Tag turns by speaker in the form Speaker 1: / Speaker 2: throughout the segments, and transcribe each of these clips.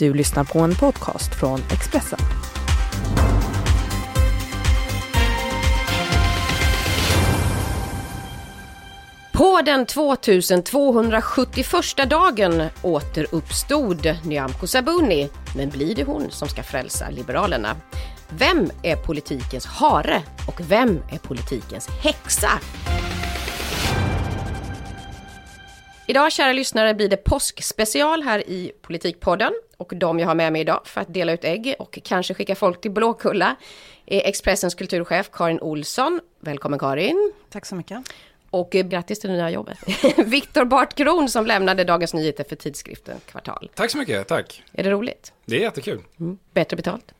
Speaker 1: Du lyssnar på en podcast från Expressen.
Speaker 2: På den 2271 dagen återuppstod Nyamko Sabuni. Men blir det hon som ska frälsa Liberalerna? Vem är politikens hare och vem är politikens häxa? Idag, kära lyssnare, blir det påskspecial här i Politikpodden. Och de jag har med mig idag för att dela ut ägg och kanske skicka folk till Blåkulla är Expressens kulturchef Karin Olsson. Välkommen Karin!
Speaker 3: Tack så mycket.
Speaker 2: Och eh, grattis till det nya jobbet. Viktor Bart Kron som lämnade Dagens Nyheter för tidskriften Kvartal.
Speaker 4: Tack så mycket, tack.
Speaker 2: Är det roligt?
Speaker 4: Det är jättekul.
Speaker 2: Mm. Bättre betalt?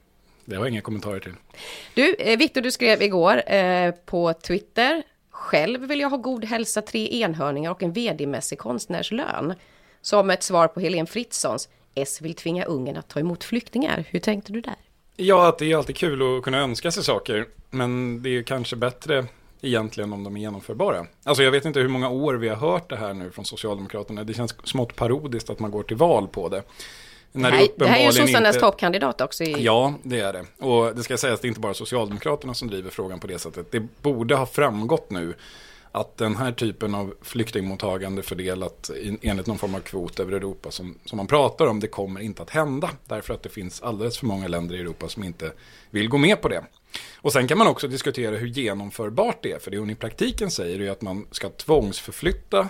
Speaker 4: Det har jag inga kommentarer till.
Speaker 2: Du, eh, Viktor, du skrev igår eh, på Twitter. Själv vill jag ha god hälsa, tre enhörningar och en vd-mässig konstnärslön. Som ett svar på Helene Fritzons S vill tvinga Ungern att ta emot flyktingar. Hur tänkte du där?
Speaker 4: Ja, att det är alltid kul att kunna önska sig saker. Men det är ju kanske bättre egentligen om de är genomförbara. Alltså jag vet inte hur många år vi har hört det här nu från Socialdemokraterna. Det känns smått parodiskt att man går till val på det.
Speaker 2: När det, här, det, här är ju sossarnas inte... toppkandidat också. I...
Speaker 4: Ja, det är det. Och det ska sägas, det är inte bara Socialdemokraterna som driver frågan på det sättet. Det borde ha framgått nu att den här typen av flyktingmottagande fördelat enligt någon form av kvot över Europa som, som man pratar om, det kommer inte att hända. Därför att det finns alldeles för många länder i Europa som inte vill gå med på det. Och sen kan man också diskutera hur genomförbart det är. För det hon i praktiken säger är att man ska tvångsförflytta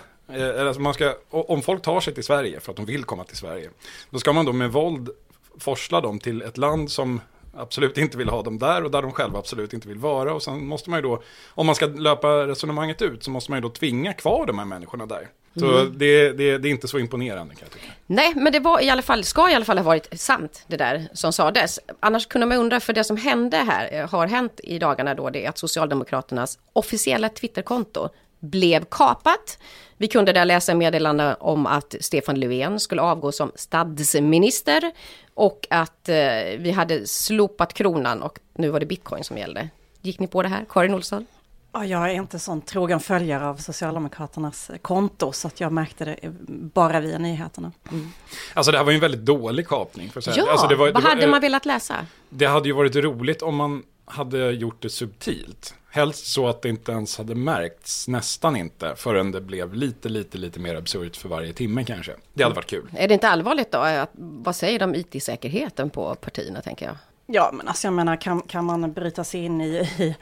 Speaker 4: alltså man ska, om folk tar sig till Sverige för att de vill komma till Sverige, då ska man då med våld forsla dem till ett land som absolut inte vill ha dem där och där de själva absolut inte vill vara. Och sen måste man ju då, om man ska löpa resonemanget ut, så måste man ju då tvinga kvar de här människorna där. Så mm. det, det, det, är inte så imponerande kan jag tycka.
Speaker 2: Nej, men det var i alla fall, ska i alla fall ha varit sant det där som sades. Annars kunde man undra, för det som hände här, eh, har hänt i dagarna då, det är att Socialdemokraternas officiella Twitterkonto blev kapat. Vi kunde där läsa meddelande om att Stefan Löfven skulle avgå som statsminister och att eh, vi hade slopat kronan och nu var det bitcoin som gällde. Gick ni på det här, Karin Olsson?
Speaker 3: Ja, jag är inte sån trogen följare av Socialdemokraternas konto så att jag märkte det bara via nyheterna. Mm.
Speaker 4: Alltså det här var ju en väldigt dålig kapning. För
Speaker 2: att Ja, alltså, det var, vad hade man velat läsa?
Speaker 4: Det hade ju varit roligt om man hade gjort det subtilt. Helst så att det inte ens hade märkts, nästan inte, förrän det blev lite, lite, lite mer absurt för varje timme kanske. Det hade varit kul.
Speaker 2: Är det inte allvarligt då? Vad säger de IT-säkerheten på partierna, tänker jag?
Speaker 3: Ja, men alltså jag menar, kan, kan man bryta sig in i, i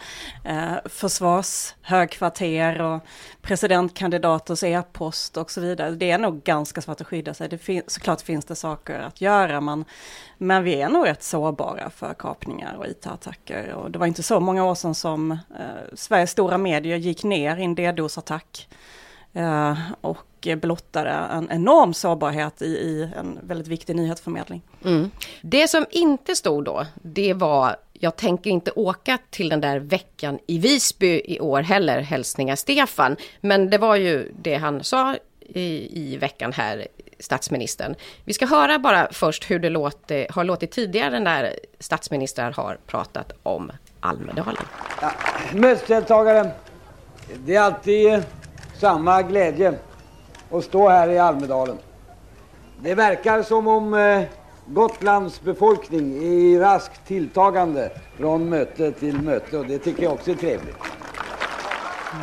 Speaker 3: eh, försvarshögkvarter och presidentkandidaters e-post och så vidare. Det är nog ganska svårt att skydda sig. Det fin såklart finns det saker att göra, men, men vi är nog rätt sårbara för kapningar och it-attacker. Och det var inte så många år sedan som eh, Sveriges stora medier gick ner i en DDoS-attack. Eh, och blottade en enorm sårbarhet i, i en väldigt viktig nyhetsförmedling.
Speaker 2: Mm. Det som inte stod då, det var jag tänker inte åka till den där veckan i Visby i år heller, hälsningar Stefan. Men det var ju det han sa i, i veckan här, statsministern. Vi ska höra bara först hur det låter, har låtit tidigare när statsministrar har pratat om Almedalen.
Speaker 5: Ja, mötesdeltagare, det är alltid samma glädje att stå här i Almedalen. Det verkar som om eh, Gotlands befolkning är i raskt tilltagande från möte till möte och det tycker jag också är trevligt.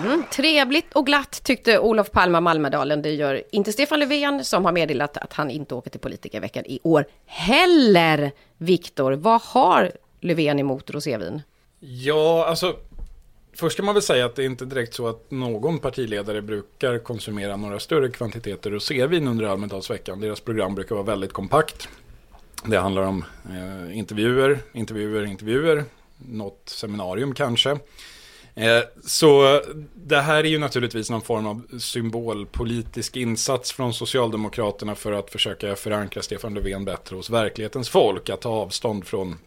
Speaker 2: Mm, trevligt och glatt tyckte Olof Palme om Almedalen. Det gör inte Stefan Löfven som har meddelat att han inte åker till politikerveckan i år heller. Viktor, vad har Löfven emot rosévin?
Speaker 4: Ja, alltså Först ska man väl säga att det är inte direkt så att någon partiledare brukar konsumera några större kvantiteter rosévin under Almedalsveckan. Deras program brukar vara väldigt kompakt. Det handlar om eh, intervjuer, intervjuer, intervjuer, något seminarium kanske. Eh, så det här är ju naturligtvis någon form av symbolpolitisk insats från Socialdemokraterna för att försöka förankra Stefan Löfven bättre hos verklighetens folk. Att ta avstånd från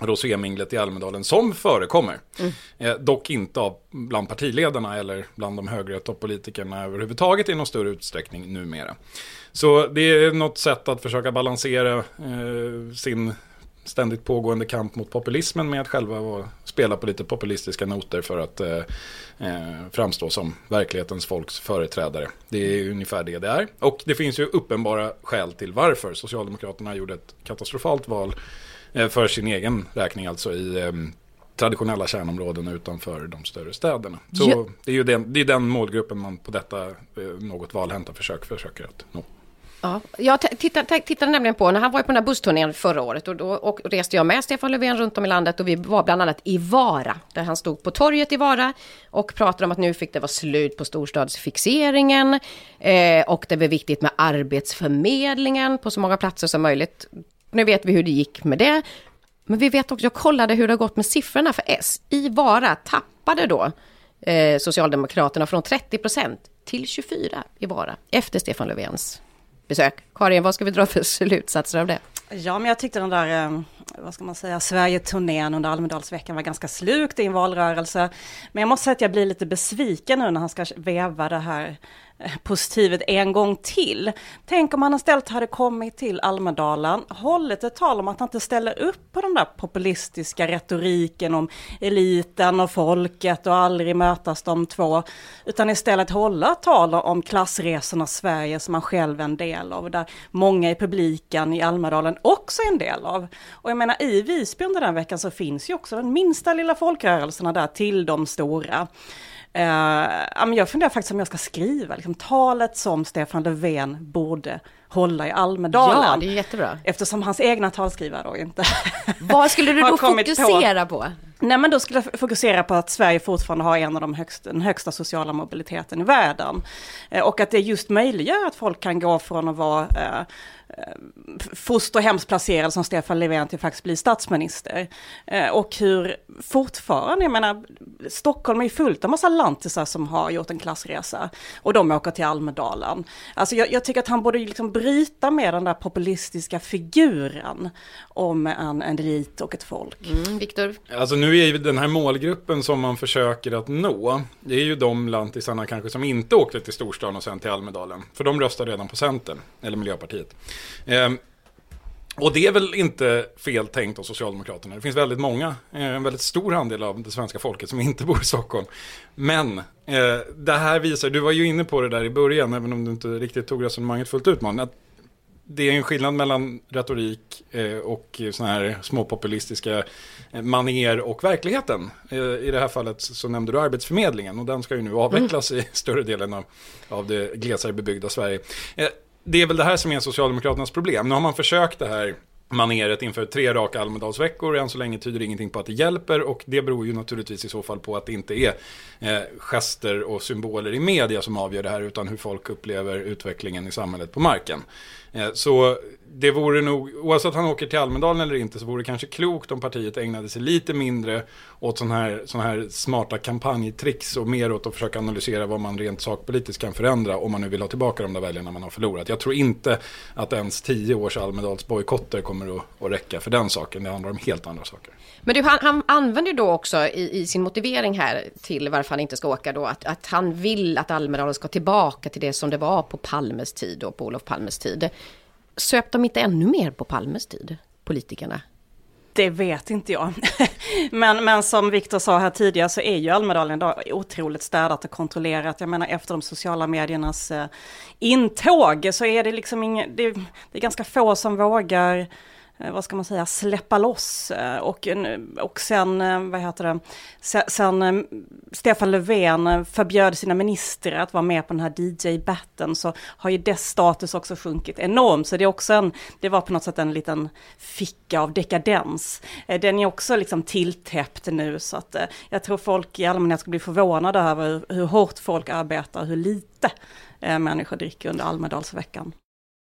Speaker 4: roséminglet i Almedalen som förekommer. Mm. Eh, dock inte av bland partiledarna eller bland de högre toppolitikerna överhuvudtaget i någon större utsträckning numera. Så det är något sätt att försöka balansera eh, sin ständigt pågående kamp mot populismen med att själva spela på lite populistiska noter för att eh, eh, framstå som verklighetens folks företrädare. Det är ungefär det det är. Och det finns ju uppenbara skäl till varför Socialdemokraterna gjorde ett katastrofalt val för sin egen räkning, alltså i eh, traditionella kärnområden utanför de större städerna. Så ja. det är ju den, det är den målgruppen man på detta eh, något valhänta försök försöker att nå.
Speaker 2: Ja, jag tittade, tittade nämligen på, när han var på den här bussturnén förra året och då och reste jag med Stefan Löfven runt om i landet och vi var bland annat i Vara, där han stod på torget i Vara och pratade om att nu fick det vara slut på storstadsfixeringen eh, och det var viktigt med arbetsförmedlingen på så många platser som möjligt. Nu vet vi hur det gick med det. Men vi vet också, jag kollade hur det har gått med siffrorna för S. I Vara tappade då eh, Socialdemokraterna från 30 procent till 24 i Vara efter Stefan Löfvens besök. Karin, vad ska vi dra för slutsatser av det?
Speaker 3: Ja, men jag tyckte den där, eh, vad ska man säga, Sverige-turnén under Almedalsveckan var ganska slukt i en valrörelse. Men jag måste säga att jag blir lite besviken nu när han ska veva det här positivet en gång till. Tänk om han istället hade kommit till Almedalen, hållit ett tal om att han inte ställer upp på den där populistiska retoriken om eliten och folket och aldrig mötas de två, utan istället hålla tal om klassresorna Sverige som han själv är en del av, där många i publiken i Almedalen också är en del av. Och jag menar i Visby under den veckan så finns ju också den minsta lilla folkrörelserna där till de stora. Uh, jag funderar faktiskt om jag ska skriva liksom, talet som Stefan Löfven borde hålla i Almedalen.
Speaker 2: Ja, det är jättebra.
Speaker 3: Eftersom hans egna talskrivare då inte
Speaker 2: Vad skulle du då fokusera på? på?
Speaker 3: Nej men då skulle jag fokusera på att Sverige fortfarande har en av de högsta, den högsta sociala mobiliteten i världen. Eh, och att det just möjliggör att folk kan gå från att vara eh, Eh, fosterhemsplacerad som Stefan Löfven till faktiskt bli statsminister. Eh, och hur fortfarande, jag menar, Stockholm är ju fullt av massa lantisar som har gjort en klassresa. Och de åker till Almedalen. Alltså jag, jag tycker att han borde liksom bryta med den där populistiska figuren om en, en elit och ett folk.
Speaker 2: Mm, Viktor?
Speaker 4: Alltså nu är ju den här målgruppen som man försöker att nå, det är ju de lantisarna kanske som inte åkte till storstan och sen till Almedalen. För de röstar redan på Centern, eller Miljöpartiet. Eh, och det är väl inte fel tänkt av Socialdemokraterna. Det finns väldigt många, eh, en väldigt stor andel av det svenska folket som inte bor i Stockholm. Men eh, det här visar, du var ju inne på det där i början, även om du inte riktigt tog resonemanget fullt ut, man, att det är en skillnad mellan retorik eh, och sådana här småpopulistiska maner och verkligheten. Eh, I det här fallet så nämnde du Arbetsförmedlingen och den ska ju nu avvecklas mm. i större delen av, av det glesare bebyggda Sverige det är väl det här som är Socialdemokraternas problem. Nu har man försökt det här maneret inför tre raka Almedalsveckor. Än så länge tyder ingenting på att det hjälper och det beror ju naturligtvis i så fall på att det inte är eh, gester och symboler i media som avgör det här utan hur folk upplever utvecklingen i samhället på marken. Eh, så det vore nog, oavsett om han åker till Almedalen eller inte, så vore det kanske klokt om partiet ägnade sig lite mindre åt sådana här, sån här smarta kampanjtricks och mer åt att försöka analysera vad man rent sakpolitiskt kan förändra om man nu vill ha tillbaka de där väljarna man har förlorat. Jag tror inte att ens tio års Almedalsbojkotter kommer att, att räcka för den saken. Det handlar om helt andra saker.
Speaker 2: Men du, han, han använder då också i, i, sin motivering här till varför han inte ska åka då, att, att han vill att Almedalen ska tillbaka till det som det var på Palmes tid och på Olof Palmes tid. Söp de inte ännu mer på Palmes tid, politikerna?
Speaker 3: Det vet inte jag. men, men som Viktor sa här tidigare så är ju Almedalen idag otroligt städat och kontrollerat. Jag menar efter de sociala mediernas eh, intåg så är det liksom inget, det, det är ganska få som vågar Eh, vad ska man säga, släppa loss. Eh, och, eh, och sen, vad heter det, sen Stefan Löfven förbjöd sina ministrar att vara med på den här DJ-batten så har ju dess status också sjunkit enormt. Så det är också en, det var på något sätt en liten ficka av dekadens. Den är också liksom tilltäppt nu så att jag tror folk i allmänhet ska bli förvånade över hur hårt folk arbetar, hur lite människor dricker under Almedalsveckan.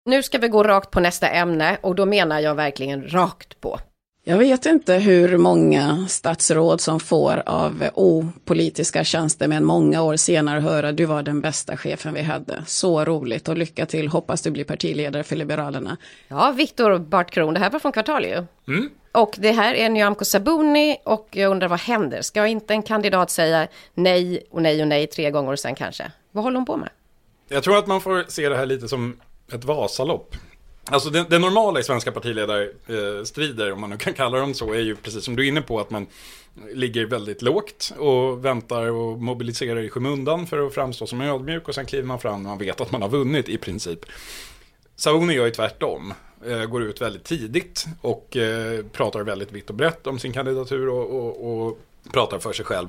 Speaker 2: Nu ska vi gå rakt på nästa ämne och då menar jag verkligen rakt på.
Speaker 6: Jag vet inte hur många statsråd som får av opolitiska tjänstemän många år senare höra du var den bästa chefen vi hade. Så roligt och lycka till, hoppas du blir partiledare för Liberalerna.
Speaker 2: Ja, Viktor Bart Kron, det här var från Kvartal ju.
Speaker 4: Mm.
Speaker 2: Och det här är Nyamko Sabuni och jag undrar vad händer? Ska inte en kandidat säga nej och nej och nej tre gånger och sen kanske? Vad håller hon på med?
Speaker 4: Jag tror att man får se det här lite som ett Vasalopp. Alltså det, det normala i svenska partiledarstrider, om man nu kan kalla dem så, är ju precis som du är inne på att man ligger väldigt lågt och väntar och mobiliserar i skymundan för att framstå som ödmjuk och sen kliver man fram när man vet att man har vunnit i princip. Sauni gör ju tvärtom, eh, går ut väldigt tidigt och eh, pratar väldigt vitt och brett om sin kandidatur och, och, och pratar för sig själv.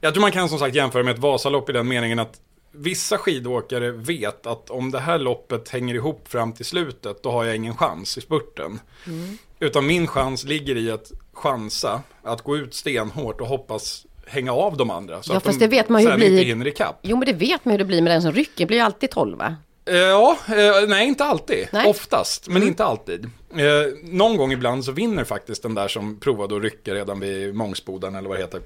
Speaker 4: Jag tror man kan som sagt jämföra med ett Vasalopp i den meningen att vissa skidåkare vet att om det här loppet hänger ihop fram till slutet, då har jag ingen chans i spurten. Mm. Utan min chans ligger i att chansa, att gå ut stenhårt och hoppas hänga av de andra. Så
Speaker 2: ja,
Speaker 4: att
Speaker 2: fast
Speaker 4: de
Speaker 2: det vet man hur det blir.
Speaker 4: inte hinner ikapp.
Speaker 2: Jo, men det vet man hur det blir med den som rycker. Blir ju alltid tolva.
Speaker 4: Eh, Ja, eh, nej inte alltid.
Speaker 2: Nej.
Speaker 4: Oftast, men inte alltid. Eh, någon gång ibland så vinner faktiskt den där som provade att rycka redan vid Mångsboden eller vad det heter.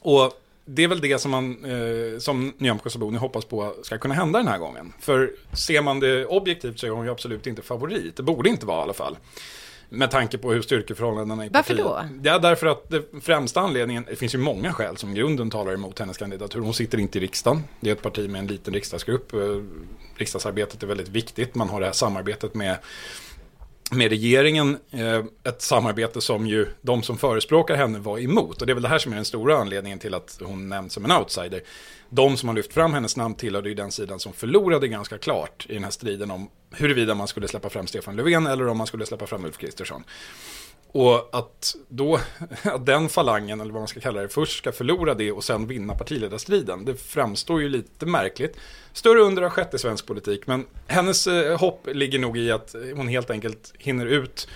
Speaker 4: Och det är väl det som man eh, som Nyamko Sabuni hoppas på ska kunna hända den här gången. För ser man det objektivt så är hon ju absolut inte favorit. Det borde inte vara i alla fall. Med tanke på hur styrkeförhållandena i
Speaker 2: Varför
Speaker 4: partiet.
Speaker 2: då?
Speaker 4: Ja, därför att det främsta anledningen, det finns ju många skäl som grunden talar emot hennes kandidatur. Hon sitter inte i riksdagen. Det är ett parti med en liten riksdagsgrupp. Eh, Riksdagsarbetet är väldigt viktigt. Man har det här samarbetet med med regeringen, eh, ett samarbete som ju de som förespråkar henne var emot. Och det är väl det här som är den stora anledningen till att hon nämns som en outsider. De som har lyft fram hennes namn tillhörde ju den sidan som förlorade ganska klart i den här striden om huruvida man skulle släppa fram Stefan Löfven eller om man skulle släppa fram Ulf Kristersson. Och att då, att den falangen, eller vad man ska kalla det, först ska förlora det och sen vinna partiledarstriden, det framstår ju lite märkligt. Större under har skett i svensk politik, men hennes eh, hopp ligger nog i att hon helt enkelt hinner ut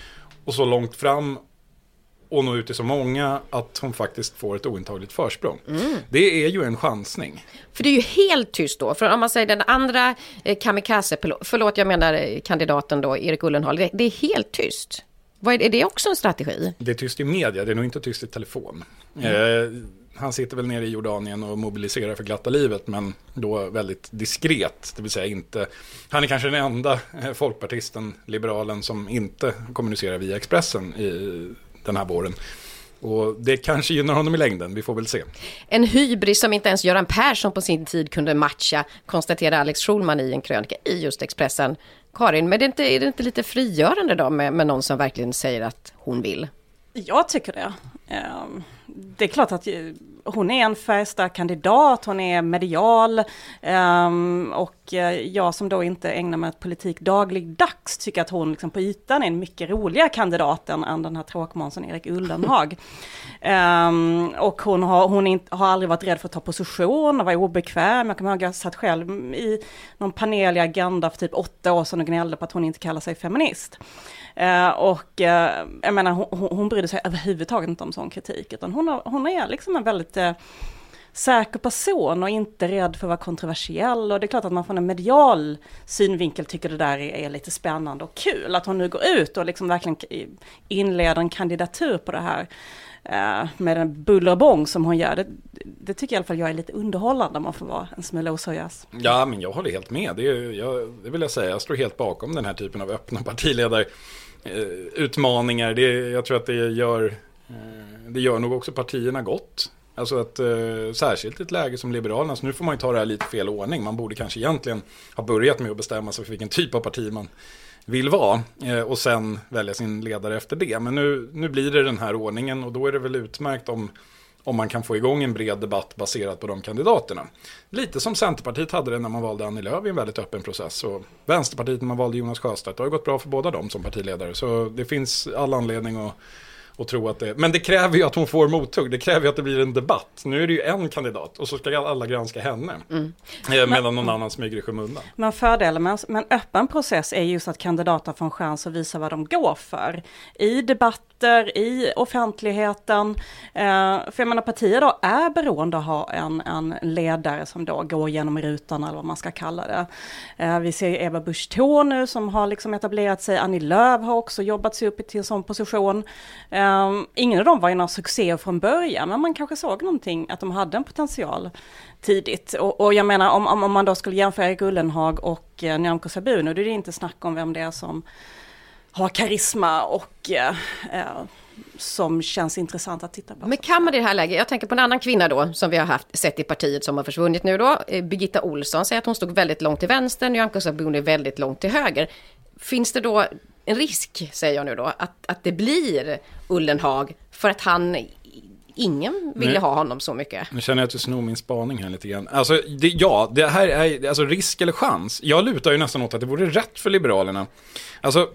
Speaker 4: och så långt fram och nå ut till så många att hon faktiskt får ett ointagligt försprång. Det är ju en chansning.
Speaker 2: För det är ju helt tyst då. För om man säger den andra eh, kamikaze, förlåt jag menar eh, kandidaten då, Erik Ullenhag, det, det är helt tyst. Vad är, det, också en strategi?
Speaker 4: Det är tyst i media, det är nog inte tyst i telefon. Eh, han sitter väl nere i Jordanien och mobiliserar för glatta livet, men då väldigt diskret. Det vill säga inte, han är kanske den enda eh, folkpartisten, liberalen, som inte kommunicerar via Expressen i den här våren. Och det kanske gynnar honom i längden, vi får väl se.
Speaker 2: En hybris som inte ens Göran Persson på sin tid kunde matcha, konstaterar Alex Schulman i en krönika i just Expressen. Karin, men är det inte, är det inte lite frigörande då med, med någon som verkligen säger att hon vill?
Speaker 3: Jag tycker det. Ehm, det är klart att hon är en färgstark kandidat, hon är medial ehm, och eh, jag som då inte ägnar mig åt politik dagligdags tycker att hon liksom på ytan är en mycket roligare kandidat än, den här tråkmånsen Erik Ullenhag. Ehm, och hon, har, hon inte, har aldrig varit rädd för att ta position och vara obekväm. Jag kommer ihåg att jag satt själv i någon panel i Agenda för typ åtta år sedan och gnällde på att hon inte kallar sig feminist. Eh, och eh, jag menar, hon, hon hon brydde sig överhuvudtaget inte om sån kritik, utan hon, har, hon är liksom en väldigt säker person och inte rädd för att vara kontroversiell. Och det är klart att man från en medial synvinkel tycker det där är, är lite spännande och kul. Att hon nu går ut och liksom verkligen inleder en kandidatur på det här. eh, med en buller och bång som hon gör. Det, det tycker i alla fall jag är lite underhållande om man får vara en smula oseriös.
Speaker 4: Ja, men jag håller helt med. Det, är, jag, det vill jag säga. Jag står helt bakom den här typen av öppna partiledarutmaningar. eh. Det, jag tror att det gör, eh, det gör nog också partierna gott. Alltså att eh, särskilt i ett läge som Liberalerna, så nu får man ju ta det här lite fel ordning. Man borde kanske egentligen ha börjat med att bestämma sig för vilken typ av parti man vill vara eh, och sen välja sin ledare efter det. Men nu, nu blir det den här ordningen och då är det väl utmärkt om, om man kan få igång en bred debatt baserat på de kandidaterna. Lite som Centerpartiet hade det när man valde Annie Lööf i en väldigt öppen process och Vänsterpartiet när man valde Jonas Sjöstedt. Det har ju gått bra för båda dem som partiledare så det finns all anledning att och tro att det, men det kräver ju att hon får mothugg, det kräver ju att det blir en debatt. Nu är det ju en kandidat och så ska alla granska henne. Eh, Medan någon annan smyger i skymundan.
Speaker 3: Men fördelen med en öppen process är just att kandidater får en chans att visa vad de går för. I debatter, i offentligheten. Eh, för jag menar partier då är beroende av att ha en, en ledare som då går genom rutan eller vad man ska kalla det. Eh, vi ser Eva Busch nu som har liksom etablerat sig. Annie Lööf har också jobbat sig upp till en sån position. Eh, Ehm, ingen av dem var ju några succéer från början, men man kanske såg någonting, att de hade en potential tidigt. Och, och jag menar om, om, om man då skulle jämföra Erik Ullenhag och eh, Nyamko Sabuni, då är det inte snack om vem det är som har karisma och eh, eh, som känns intressant att titta på.
Speaker 2: Men kan man i det här läget, jag tänker på en annan kvinna då som vi har haft sett i partiet som har försvunnit nu då, eh, Birgitta Olsson säger att hon stod väldigt långt till vänster, Nyamko Sabuni väldigt långt till höger. finns det då en risk, säger jag nu då, att, att det blir Ullenhag för att han ingen ville
Speaker 4: Nej.
Speaker 2: ha honom så mycket.
Speaker 4: Nu känner jag att du snor min spaning här lite grann. Alltså, det, ja, det här är alltså risk eller chans. Jag lutar ju nästan åt att det vore rätt för Liberalerna. Alltså,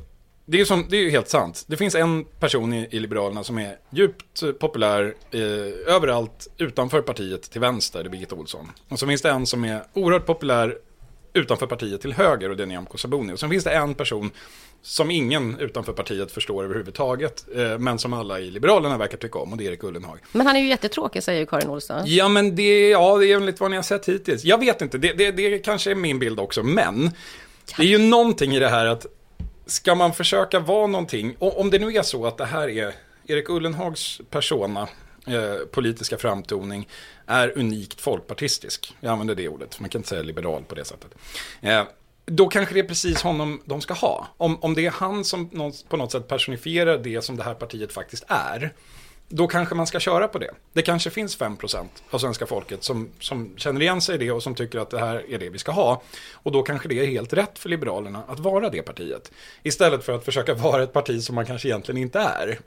Speaker 4: det är ju, som, det är ju helt sant. Det finns en person i, i Liberalerna som är djupt populär eh, överallt utanför partiet till vänster, det är Birgitta Olsson. Och så finns det en som är oerhört populär utanför partiet till höger och det är Nyamko Sabuni. Och sen finns det en person som ingen utanför partiet förstår överhuvudtaget, eh, men som alla i Liberalerna verkar tycka om och det är Erik Ullenhag.
Speaker 2: Men han är ju jättetråkig, säger ju Karin Olsson.
Speaker 4: Ja, men det, ja, det är enligt vad ni har sett hittills. Jag vet inte, det, det, det kanske är min bild också, men det är ju någonting i det här att ska man försöka vara någonting, och om det nu är så att det här är Erik Ullenhags persona, eh, politiska framtoning, är unikt folkpartistisk. Jag använder det ordet, för man kan inte säga liberal på det sättet. Eh, då kanske det är precis honom de ska ha. Om, om det är han som på något sätt personifierar det som det här partiet faktiskt är, då kanske man ska köra på det. Det kanske finns 5% av svenska folket som, som känner igen sig i det och som tycker att det här är det vi ska ha. Och då kanske det är helt rätt för Liberalerna att vara det partiet. Istället för att försöka vara ett parti som man kanske egentligen inte är.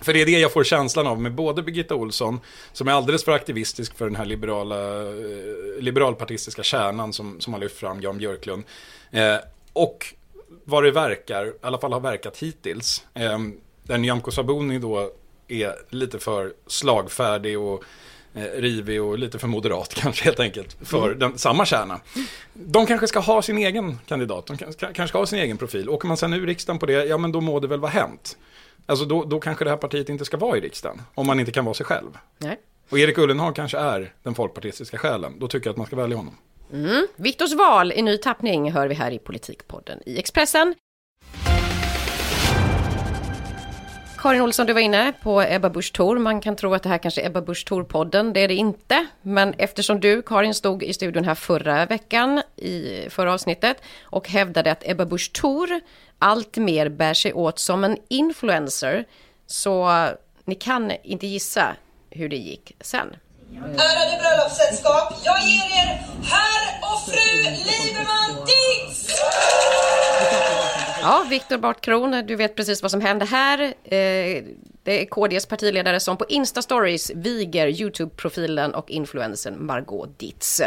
Speaker 4: För det är det jag får känslan av med både Birgitta Olsson, som är alldeles för aktivistisk för den här liberala, eh, liberalpartistiska kärnan som, som har lyft fram Jan Björklund. Eh, och vad det verkar, i alla fall har verkat hittills, eh, där Nyamko Sabuni då är lite för slagfärdig och eh, rivig och lite för moderat kanske helt enkelt för den, samma kärna. De kanske ska ha sin egen kandidat, de kan- kanske ska ha sin egen profil. Åker man sen ur riksdagen på det, ja men då må det väl vara hänt. Alltså då, då kanske det här partiet inte ska vara i riksdagen, om man inte kan vara sig själv.
Speaker 2: Nej.
Speaker 4: Och Erik Ullenhag kanske är den folkpartistiska själen, då tycker jag att man ska välja honom.
Speaker 2: Viktors val i ny tappning hör vi här i Politikpodden i Expressen. Karin Olsson, du var inne på Ebba Busch Thor. Man kan tro att det här kanske är Ebba Busch Thor-podden. Det är det inte. Men eftersom du, Karin, stod i studion här förra veckan i förra avsnittet och hävdade att Ebba Busch Thor allt mer bär sig åt som en influencer så ni kan inte gissa hur det gick sen.
Speaker 7: Ärade bröllopssällskap, jag ger er herr och fru Lieberman Dietz!
Speaker 2: Ja, Viktor Bartkron, du vet precis vad som hände här. Eh, det är KDs partiledare som på Insta-stories viger YouTube-profilen och influensen Margot Dietz.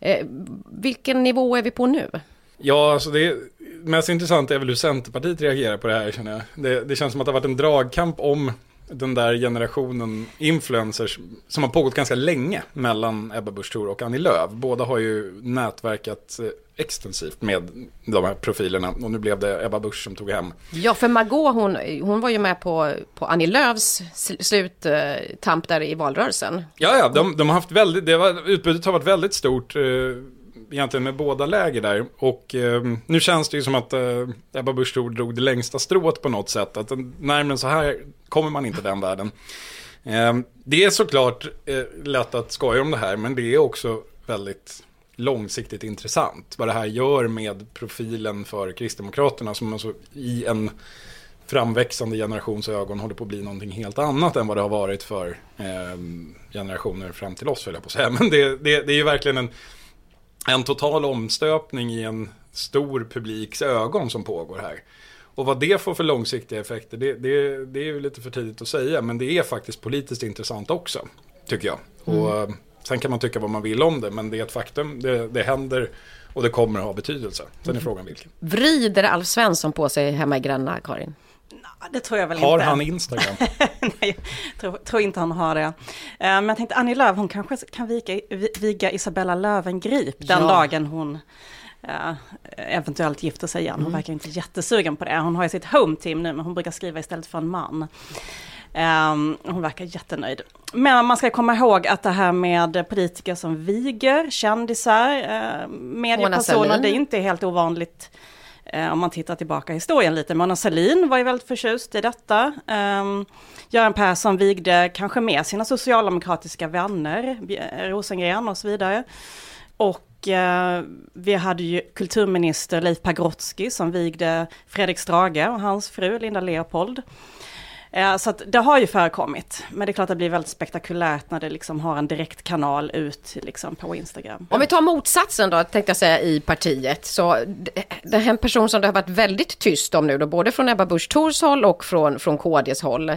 Speaker 2: Eh, vilken nivå är vi på nu?
Speaker 4: Ja, alltså det mest intressanta är väl hur Centerpartiet reagerar på det här känner jag. Det, det känns som att det har varit en dragkamp om den där generationen influencers som har pågått ganska länge mellan Ebba Busch Thor och Annie Lööf. Båda har ju nätverkat eh, extensivt med de här profilerna och nu blev det Ebba Busch som tog hem.
Speaker 2: Ja, för Margot hon, hon var ju med på, på Annie Lööfs sl- sluttamp där i valrörelsen.
Speaker 4: Ja, ja, de, de har haft väldigt, det var, utbudet har varit väldigt stort. Egentligen med båda läger där. Och eh, nu känns det ju som att eh, Ebba Busch Thor drog det längsta strået på något sätt. Att eh, närmare än så här kommer man inte den världen. Eh, det är såklart eh, lätt att skoja om det här, men det är också väldigt långsiktigt intressant. Vad det här gör med profilen för Kristdemokraterna som alltså i en framväxande generations ögon håller på att bli någonting helt annat än vad det har varit för eh, generationer fram till oss, höll jag på att säga. Men det, det, det är ju verkligen en, en total omstöpning i en stor publiks ögon som pågår här. Och vad det får för långsiktiga effekter, det, det, det är ju lite för tidigt att säga. Men det är faktiskt politiskt intressant också, tycker jag. Och eh, sen kan man tycka vad man vill om det, men det är ett faktum. Det, det händer och det kommer att ha betydelse. Sen är frågan vilken.
Speaker 2: Vrider Alf Svensson på sig hemma i Gränna, Karin?
Speaker 3: Det tror jag väl
Speaker 4: Har
Speaker 3: inte.
Speaker 4: han Instagram?
Speaker 3: Nej, jag tror, tror inte han har det. Eh, Men jag tänkte Annie Lööf, hon kanske kan vika, vi- viga Isabella Löwengrip den
Speaker 2: Ja.
Speaker 3: dagen hon eh, eventuellt gifter sig igen. Hon verkar inte jättesugen på det. Hon har ju sitt home team nu, men hon brukar skriva istället för en man. Ehm, hon verkar jättenöjd. Men man ska komma ihåg att det här med politiker som viger, kändisar, uh, mediepersoner, det är inte helt ovanligt eh, Eh, om man tittar tillbaka i historien lite. Mona Sahlin var ju väldigt förtjust i detta. Um, Göran Persson vigde kanske med sina socialdemokratiska vänner, Rosengren och så vidare. Och eh, vi hade ju kulturminister Leif Pagrotsky som vigde Fredrik Strage och hans fru Linda Leopold. Eh, så att det har ju förekommit. Men det är klart att det blir väldigt spektakulärt när det liksom har en direkt kanal ut liksom på Instagram.
Speaker 2: Om vi tar motsatsen då, tänkte jag säga, i partiet. Så det här är en person som det har varit väldigt tyst om nu då, både från Ebba Busch Thors håll och från, från KDs håll.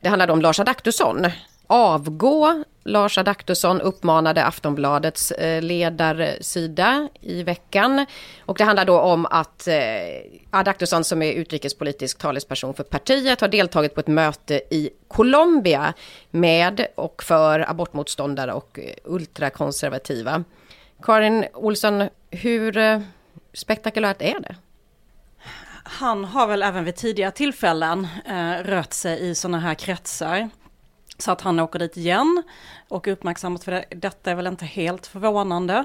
Speaker 2: Det handlade om Lars Adaktusson. Avgå, Lars Adaktusson uppmanade Aftonbladets eh, ledarsida i veckan. Och det handlar då om att eh, Adaktusson som är utrikespolitisk talesperson för partiet har deltagit på ett möte i Colombia med och för abortmotståndare och eh, ultrakonservativa. Karin Olsson, hur spektakulärt är det?
Speaker 3: Han har väl även vid tidigare tillfällen eh, rört sig i sådana här kretsar. Så att han åker dit igen och uppmärksammat för det. Detta är väl inte helt förvånande.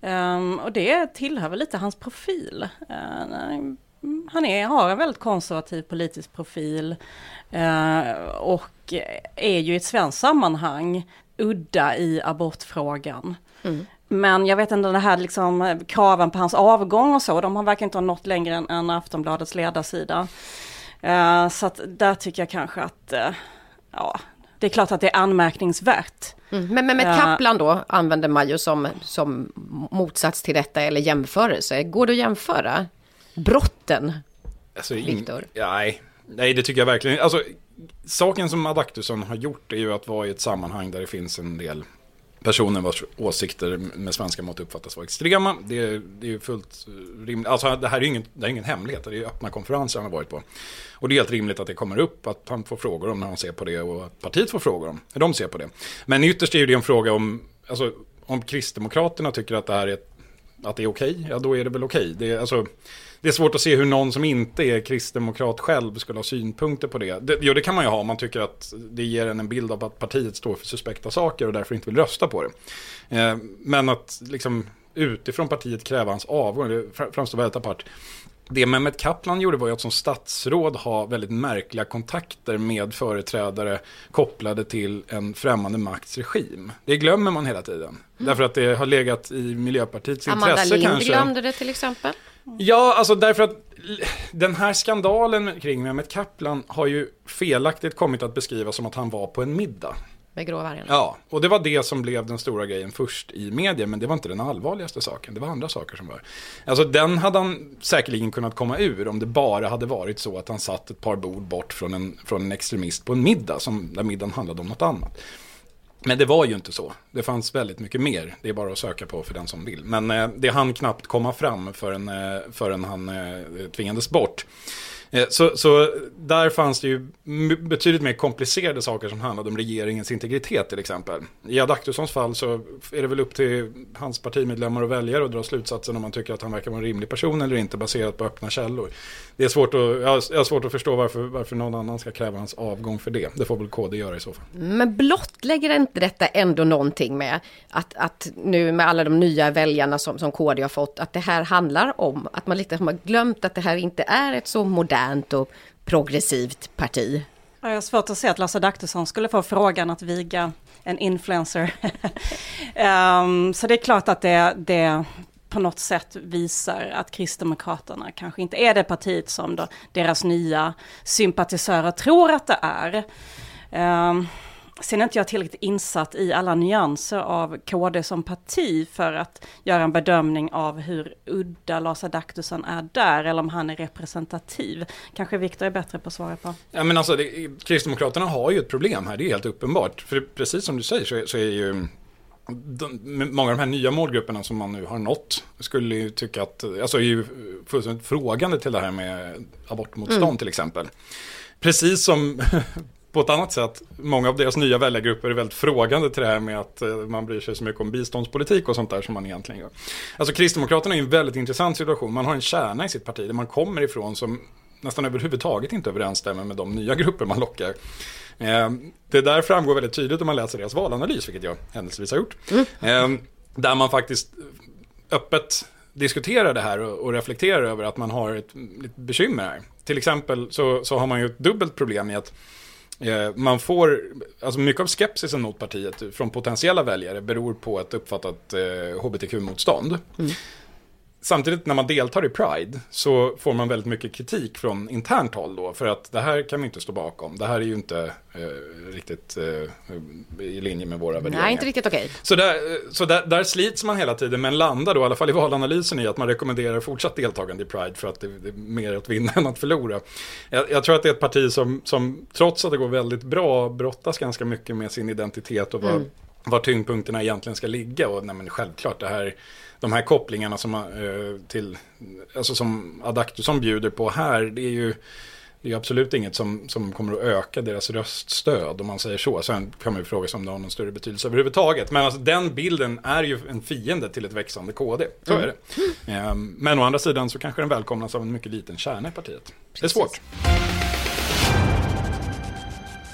Speaker 3: Um, och det tillhör väl lite hans profil. Uh, han är, har en väldigt konservativ politisk profil uh, och är ju i ett svenskt sammanhang udda i abortfrågan. Mm. Men jag vet inte, det här liksom kraven på hans avgång och så, de har verkligen inte ha nått längre än, än Aftonbladets ledarsida. Uh, så att där tycker jag kanske att, ja, det är klart att det är anmärkningsvärt.
Speaker 2: Mm. Men, men med Kaplan då använder man ju som, som motsats till detta eller jämförelse. Går det att jämföra brotten,
Speaker 4: Alltså,
Speaker 2: Viktor?
Speaker 4: nej, nej, det tycker jag verkligen. Alltså, saken som Adaktusson har gjort är ju att vara i ett sammanhang där det finns en del personer vars åsikter med svenska mått uppfattas vara extrema. Det är, det är ju fullt eh, rimligt. Alltså det här är ju ingen, det är ingen hemlighet, det är ju öppna konferenser han har varit på. Och det är helt rimligt att det kommer upp, att han får frågor om när han ser på det och att partiet får frågor om hur de ser på det. Men ytterst är det en fråga om, alltså om Kristdemokraterna tycker att det här är, att det är okej, ja då är det väl okej. Det är, alltså, det är svårt att se hur någon som inte är kristdemokrat själv skulle ha synpunkter på det. det. Jo, det kan man ju ha om man tycker att det ger en en bild av att partiet står för suspekta saker och därför inte vill rösta på det. Eh, men att liksom utifrån partiet kräva hans avgång, det framstår väldigt apart. Det Mehmet Kaplan gjorde var ju att som statsråd ha väldigt märkliga kontakter med företrädare kopplade till en främmande makts regim. Det glömmer man hela tiden. Mm. Därför att det har legat i Miljöpartiets
Speaker 2: Amanda
Speaker 4: intresse
Speaker 2: Lind
Speaker 4: kanske.
Speaker 2: glömde det till exempel.
Speaker 4: Ja, alltså därför att den här skandalen kring Mehmet Kaplan har ju felaktigt kommit att beskrivas som att han var på en middag.
Speaker 2: Med gråvargen.
Speaker 4: Ja, och det var det som blev den stora grejen först i media, men det var inte den allvarligaste saken, det var andra saker som var. Alltså den hade han säkerligen kunnat komma ur om det bara hade varit så att han satt ett par bord bort från en, från en extremist på en middag, som, där middagen handlade om något annat. Men det var ju inte så. Det fanns väldigt mycket mer. Det är bara att söka på för den som vill. Men eh, det hann knappt komma fram förrän, eh, förrän han eh, tvingades bort. Eh, så, så där fanns det ju betydligt mer komplicerade saker som handlade om regeringens integritet till exempel. I Adaktussons fall så är det väl upp till hans partimedlemmar och väljare att dra slutsatsen om man tycker att han verkar vara en rimlig person eller inte baserat på öppna källor. Det är svårt att, jag har svårt att förstå varför, varför någon annan ska kräva hans avgång för det. Det får väl KD göra i så fall.
Speaker 2: Men blottlägger inte detta ändå någonting med att, att nu med alla de nya väljarna som, som KD har fått, att det här handlar om att man lite har glömt att det här inte är ett så modernt och progressivt parti.
Speaker 3: Jag har svårt att se att Lasse Adaktusson skulle få frågan att viga en influencer. um, så det är klart att det, det på något sätt visar att Kristdemokraterna kanske inte är det partiet som då deras nya sympatisörer tror att det är. Um, Sen är inte jag tillräckligt insatt i alla nyanser av KD som parti för att göra en bedömning av hur udda Lars Adaktusson är där eller om han är representativ. Kanske Viktor är bättre på att svara på.
Speaker 4: Ja, men alltså, det, Kristdemokraterna har ju ett problem här, det är helt uppenbart. För precis som du säger så är, så är ju de, många av de här nya målgrupperna som man nu har nått skulle ju tycka att, alltså är ju fullständigt frågande till det här med abortmotstånd mm. till exempel. Precis som på ett annat sätt, många av deras nya väljargrupper är väldigt frågande till det här med att man bryr sig så mycket om biståndspolitik och sånt där som man egentligen gör. Alltså Kristdemokraterna är en väldigt intressant situation. Man har en kärna i sitt parti där man kommer ifrån som nästan överhuvudtaget inte överensstämmer med de nya grupper man lockar. Det där framgår väldigt tydligt om man läser deras valanalys, vilket jag händelsevis har gjort. Mm. Där man faktiskt öppet diskuterar det här och, reflekterar över att man har ett, ett bekymmer här. Till exempel så, så har man ju ett dubbelt problem i att Eh, man får, alltså mycket av skepsisen mot partiet från potentiella väljare beror på ett uppfattat eh, hbtq-motstånd. Mm. Samtidigt när man deltar i Pride så får man väldigt mycket kritik från internt håll då. För att det här kan vi inte stå bakom. Det här är ju inte eh, riktigt eh, i linje med våra värderingar.
Speaker 2: Nej, inte riktigt okej.
Speaker 4: Så, där, eh, så där, där slits man hela tiden men landar då i alla fall i valanalysen i att man rekommenderar fortsatt deltagande i Pride för att det, det är mer att vinna än att förlora. Jag, jag tror att det är ett parti som, som trots att det går väldigt bra brottas ganska mycket med sin identitet och var,
Speaker 2: Mm.
Speaker 4: var tyngdpunkterna egentligen ska ligga. Och nej, men självklart det här, de här kopplingarna som, eh, till, alltså som Adaktusson bjuder på här, det är ju det är absolut inget som, som kommer att öka deras röststöd om man säger så. Sen kan man ju fråga sig om det har någon större betydelse överhuvudtaget. Men alltså, den bilden är ju en fiende till ett växande KD. Så är det. Ehm, Men å andra sidan så kanske den välkomnas av en mycket liten kärna i partiet. Det är svårt.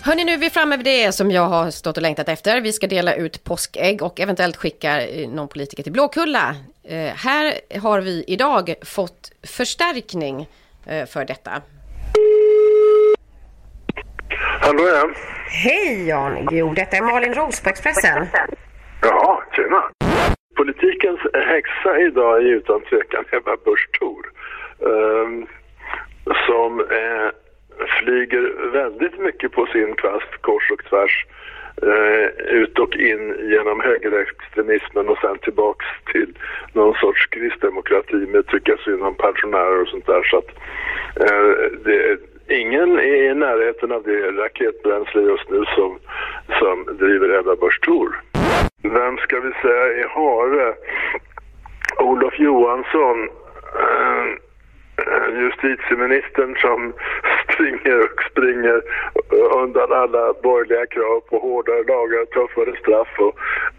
Speaker 2: Hörni, nu är vi framme vid det som jag har stått och längtat efter. Vi ska dela ut påskägg och eventuellt skicka eh, någon politiker till Blåkulla. Eh, här har vi idag fått förstärkning eh, för detta.
Speaker 8: Hallå ja.
Speaker 2: Hej Jan Jo, detta är Malin Ros på Expressen.
Speaker 8: Ja, tjena. Politikens häxa idag är utan tvekan Ebba Busch Thor. ehm, som eh, flyger väldigt mycket på sin kvast kors och tvärs eh, ut och in genom högerextremismen och sen tillbaks till någon sorts kristdemokrati med tycka synd om pensionärer och sånt där. Så att, eh, det, ingen är i närheten av det raketbränsle just nu som, som driver Ebba Busch Thor. Vem ska vi säga i Hare? Olof Johansson, eh, eh justitieministern som springer och springer undan alla borgerliga krav på hårdare lagar, tuffare straff och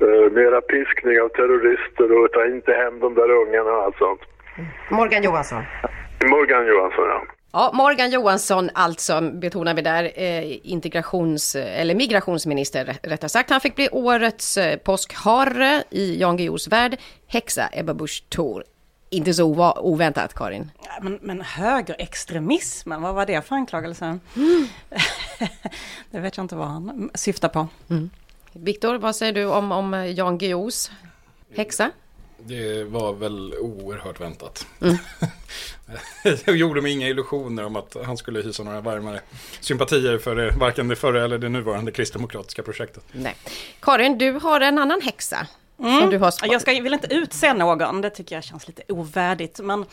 Speaker 8: eh, mera piskning av terrorister och ta inte hem de där ungarna och allt sånt.
Speaker 2: Morgan Johansson.
Speaker 8: Morgan Johansson, ja.
Speaker 2: Ja, Morgan Johansson alltså, betonar vi där, eh, integrations eller migrationsminister rä- rättare sagt. Han fick bli årets eh, påskharre i Jan Guillous värld. Häxa Ebba Busch Thor. Inte så oväntat, Karin.
Speaker 3: Men, men högerextremismen, vad var det för anklagelse? det vet jag inte vad han syftar på.
Speaker 2: Viktor, vad säger du om, om Jan Guillous häxa?
Speaker 4: Det var väl oerhört väntat.
Speaker 2: Mm.
Speaker 4: Jag gjorde mig inga illusioner om att han skulle hysa några varmare sympatier för det, varken det förra eller det nuvarande kristdemokratiska projektet.
Speaker 2: Nej. Karin, du har en annan häxa. Som du har
Speaker 3: Jag ska, vill inte utse någon, det tycker jag känns lite ovärdigt. Men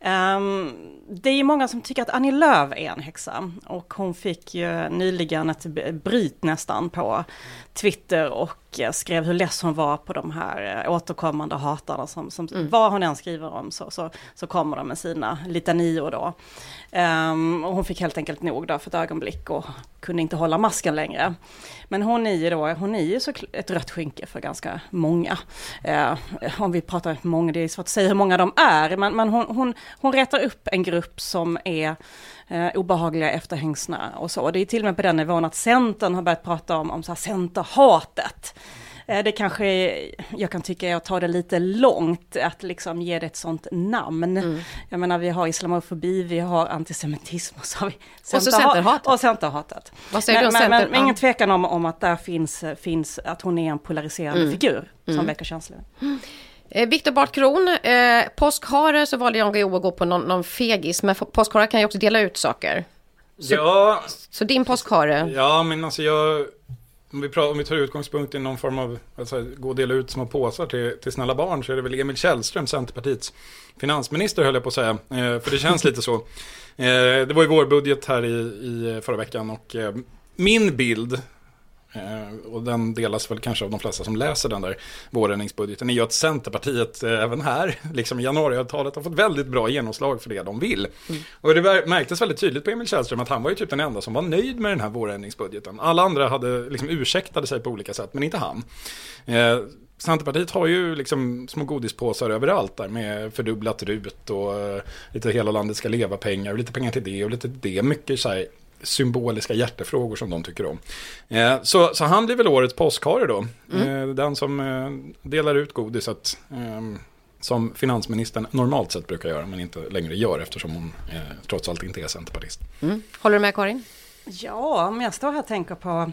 Speaker 3: ehm, det är många som tycker att Annie Lööf är en häxa. Och hon fick ju nyligen ett bryt nästan på Twitter och eh, skrev hur less hon var på de här eh, återkommande hatarna. Som, som, Vad hon än skriver om så, så, så kommer de med sina litanior då. Ehm, och hon fick helt enkelt nog då för ett ögonblick och kunde inte hålla masken längre. Men hon är ju då, hon är ju så ett rött skynke för ganska många. Eh, om vi pratar många, det är svårt att säga hur många de är, men, men hon, hon, hon retar upp en grupp som är eh, obehagliga efterhängsna och så. Och det är till och med på den nivån att Centern har börjat prata om, om så här Centerhatet. Eh, Det kanske, jag kan tycka är att ta det lite långt, att liksom ge det ett sånt namn. Jag menar, vi har islamofobi, vi har antisemitism och så har vi
Speaker 2: så
Speaker 3: centerha-
Speaker 2: centerhatet.
Speaker 3: Och centerhatet.
Speaker 2: Vad säger
Speaker 3: men,
Speaker 2: du om
Speaker 3: men,
Speaker 2: Center?
Speaker 3: men, ingen tvekan om, om att där finns, finns, att hon är en polariserande figur som väcker känslor.
Speaker 2: Eh, Viktor Bart Kron, eh, påskhare så valde Jan Guillou att gå på någon, någon fegis, men påskhare kan ju också dela ut saker.
Speaker 4: Ja,
Speaker 2: Så din påskhare,
Speaker 4: ja, men alltså jag... Om vi, pratar, om vi tar utgångspunkt i någon form av, alltså, gå och dela ut små påsar till, till snälla barn så är det väl Emil Källström, Centerpartiets finansminister höll jag på att säga. Eh, för det känns lite så. Eh, det var ju vår budget här i, i förra veckan och eh, min bild, och den delas väl kanske av de flesta som läser den där vårändringsbudgeten, är ju att Centerpartiet eh, även här, liksom i januariavtalet, har fått väldigt bra genomslag för det de vill. Och det märktes väldigt tydligt på Emil Källström att han var ju typ den enda som var nöjd med den här vårändringsbudgeten. Alla andra hade liksom ursäktade sig på olika sätt, men inte han. Eh, Centerpartiet har ju liksom små godispåsar överallt där med fördubblat RUT och eh, lite hela landet ska leva pengar och lite pengar till det och lite till det. Mycket så här symboliska hjärtefrågor som de tycker om. Eh, så, så han blir väl årets påskhare då. Eh, den som eh, delar ut godiset. Eh, som finansministern normalt sett brukar göra men inte längre gör eftersom hon eh, trots allt inte är centerpartist.
Speaker 2: håller du med Karin?
Speaker 3: Ja, om jag står här och tänker på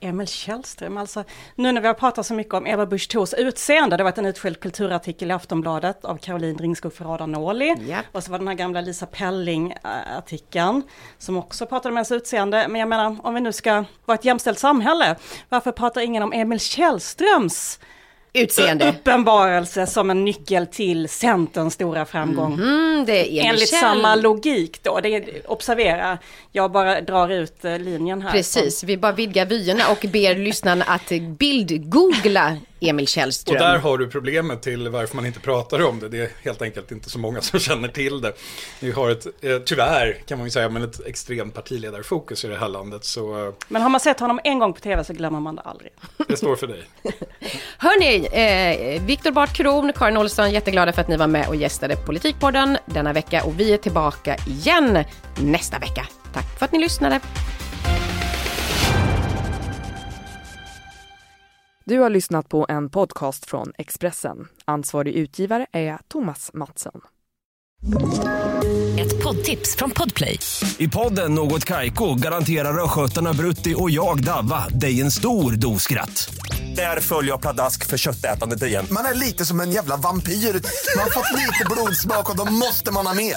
Speaker 3: Emil Källström, alltså nu när vi har pratat så mycket om Eva Busch Thors utseende, det var en utskälld kulturartikel i Aftonbladet av Caroline Ringskog Ferrada Norli.
Speaker 2: Ja.
Speaker 3: Och så var den här gamla Lisa Pelling-artikeln som också pratade om hennes utseende. Men jag menar, om vi nu ska vara ett jämställt samhälle, varför pratar ingen om Emil Källströms
Speaker 2: Utseende.
Speaker 3: uppenbarelse som en nyckel till Centerns stora framgång?
Speaker 2: Mm, det är
Speaker 3: Enligt
Speaker 2: Kjell.
Speaker 3: samma logik då, det är, observera, jag bara drar ut eh, linjen här.
Speaker 2: Precis, vi bara vidgar vyerna och ber lyssnarna att bildgoogla Emil Källström.
Speaker 4: Och där har du problemet till varför man inte pratar om det. Det är helt enkelt inte så många som känner till det. Vi har ett, eh, tyvärr kan man ju säga, men ett extremt partiledarfokus i det här landet. Så eh,
Speaker 3: Men har man sett honom en gång på tv så glömmer man det aldrig.
Speaker 4: det står för dig.
Speaker 2: Hörni, eh, Viktor Bart Kron, Karin Olsson, jätteglada för att ni var med och gästade Politikpodden denna vecka och vi är tillbaka igen nästa vecka. Tack för att ni lyssnade.
Speaker 1: Du har lyssnat på en podcast från Expressen. Ansvarig utgivare är Thomas Mattsson.
Speaker 9: Ett poddtips från Podplay.
Speaker 10: I podden Något Kaiko garanterar östgötarna Brutti och jag, Davva, dig en stor dos skratt. Där följer jag pladask för köttätandet igen.
Speaker 11: Man är lite som en jävla vampyr. Man har fått lite blodsmak och då måste man ha mer.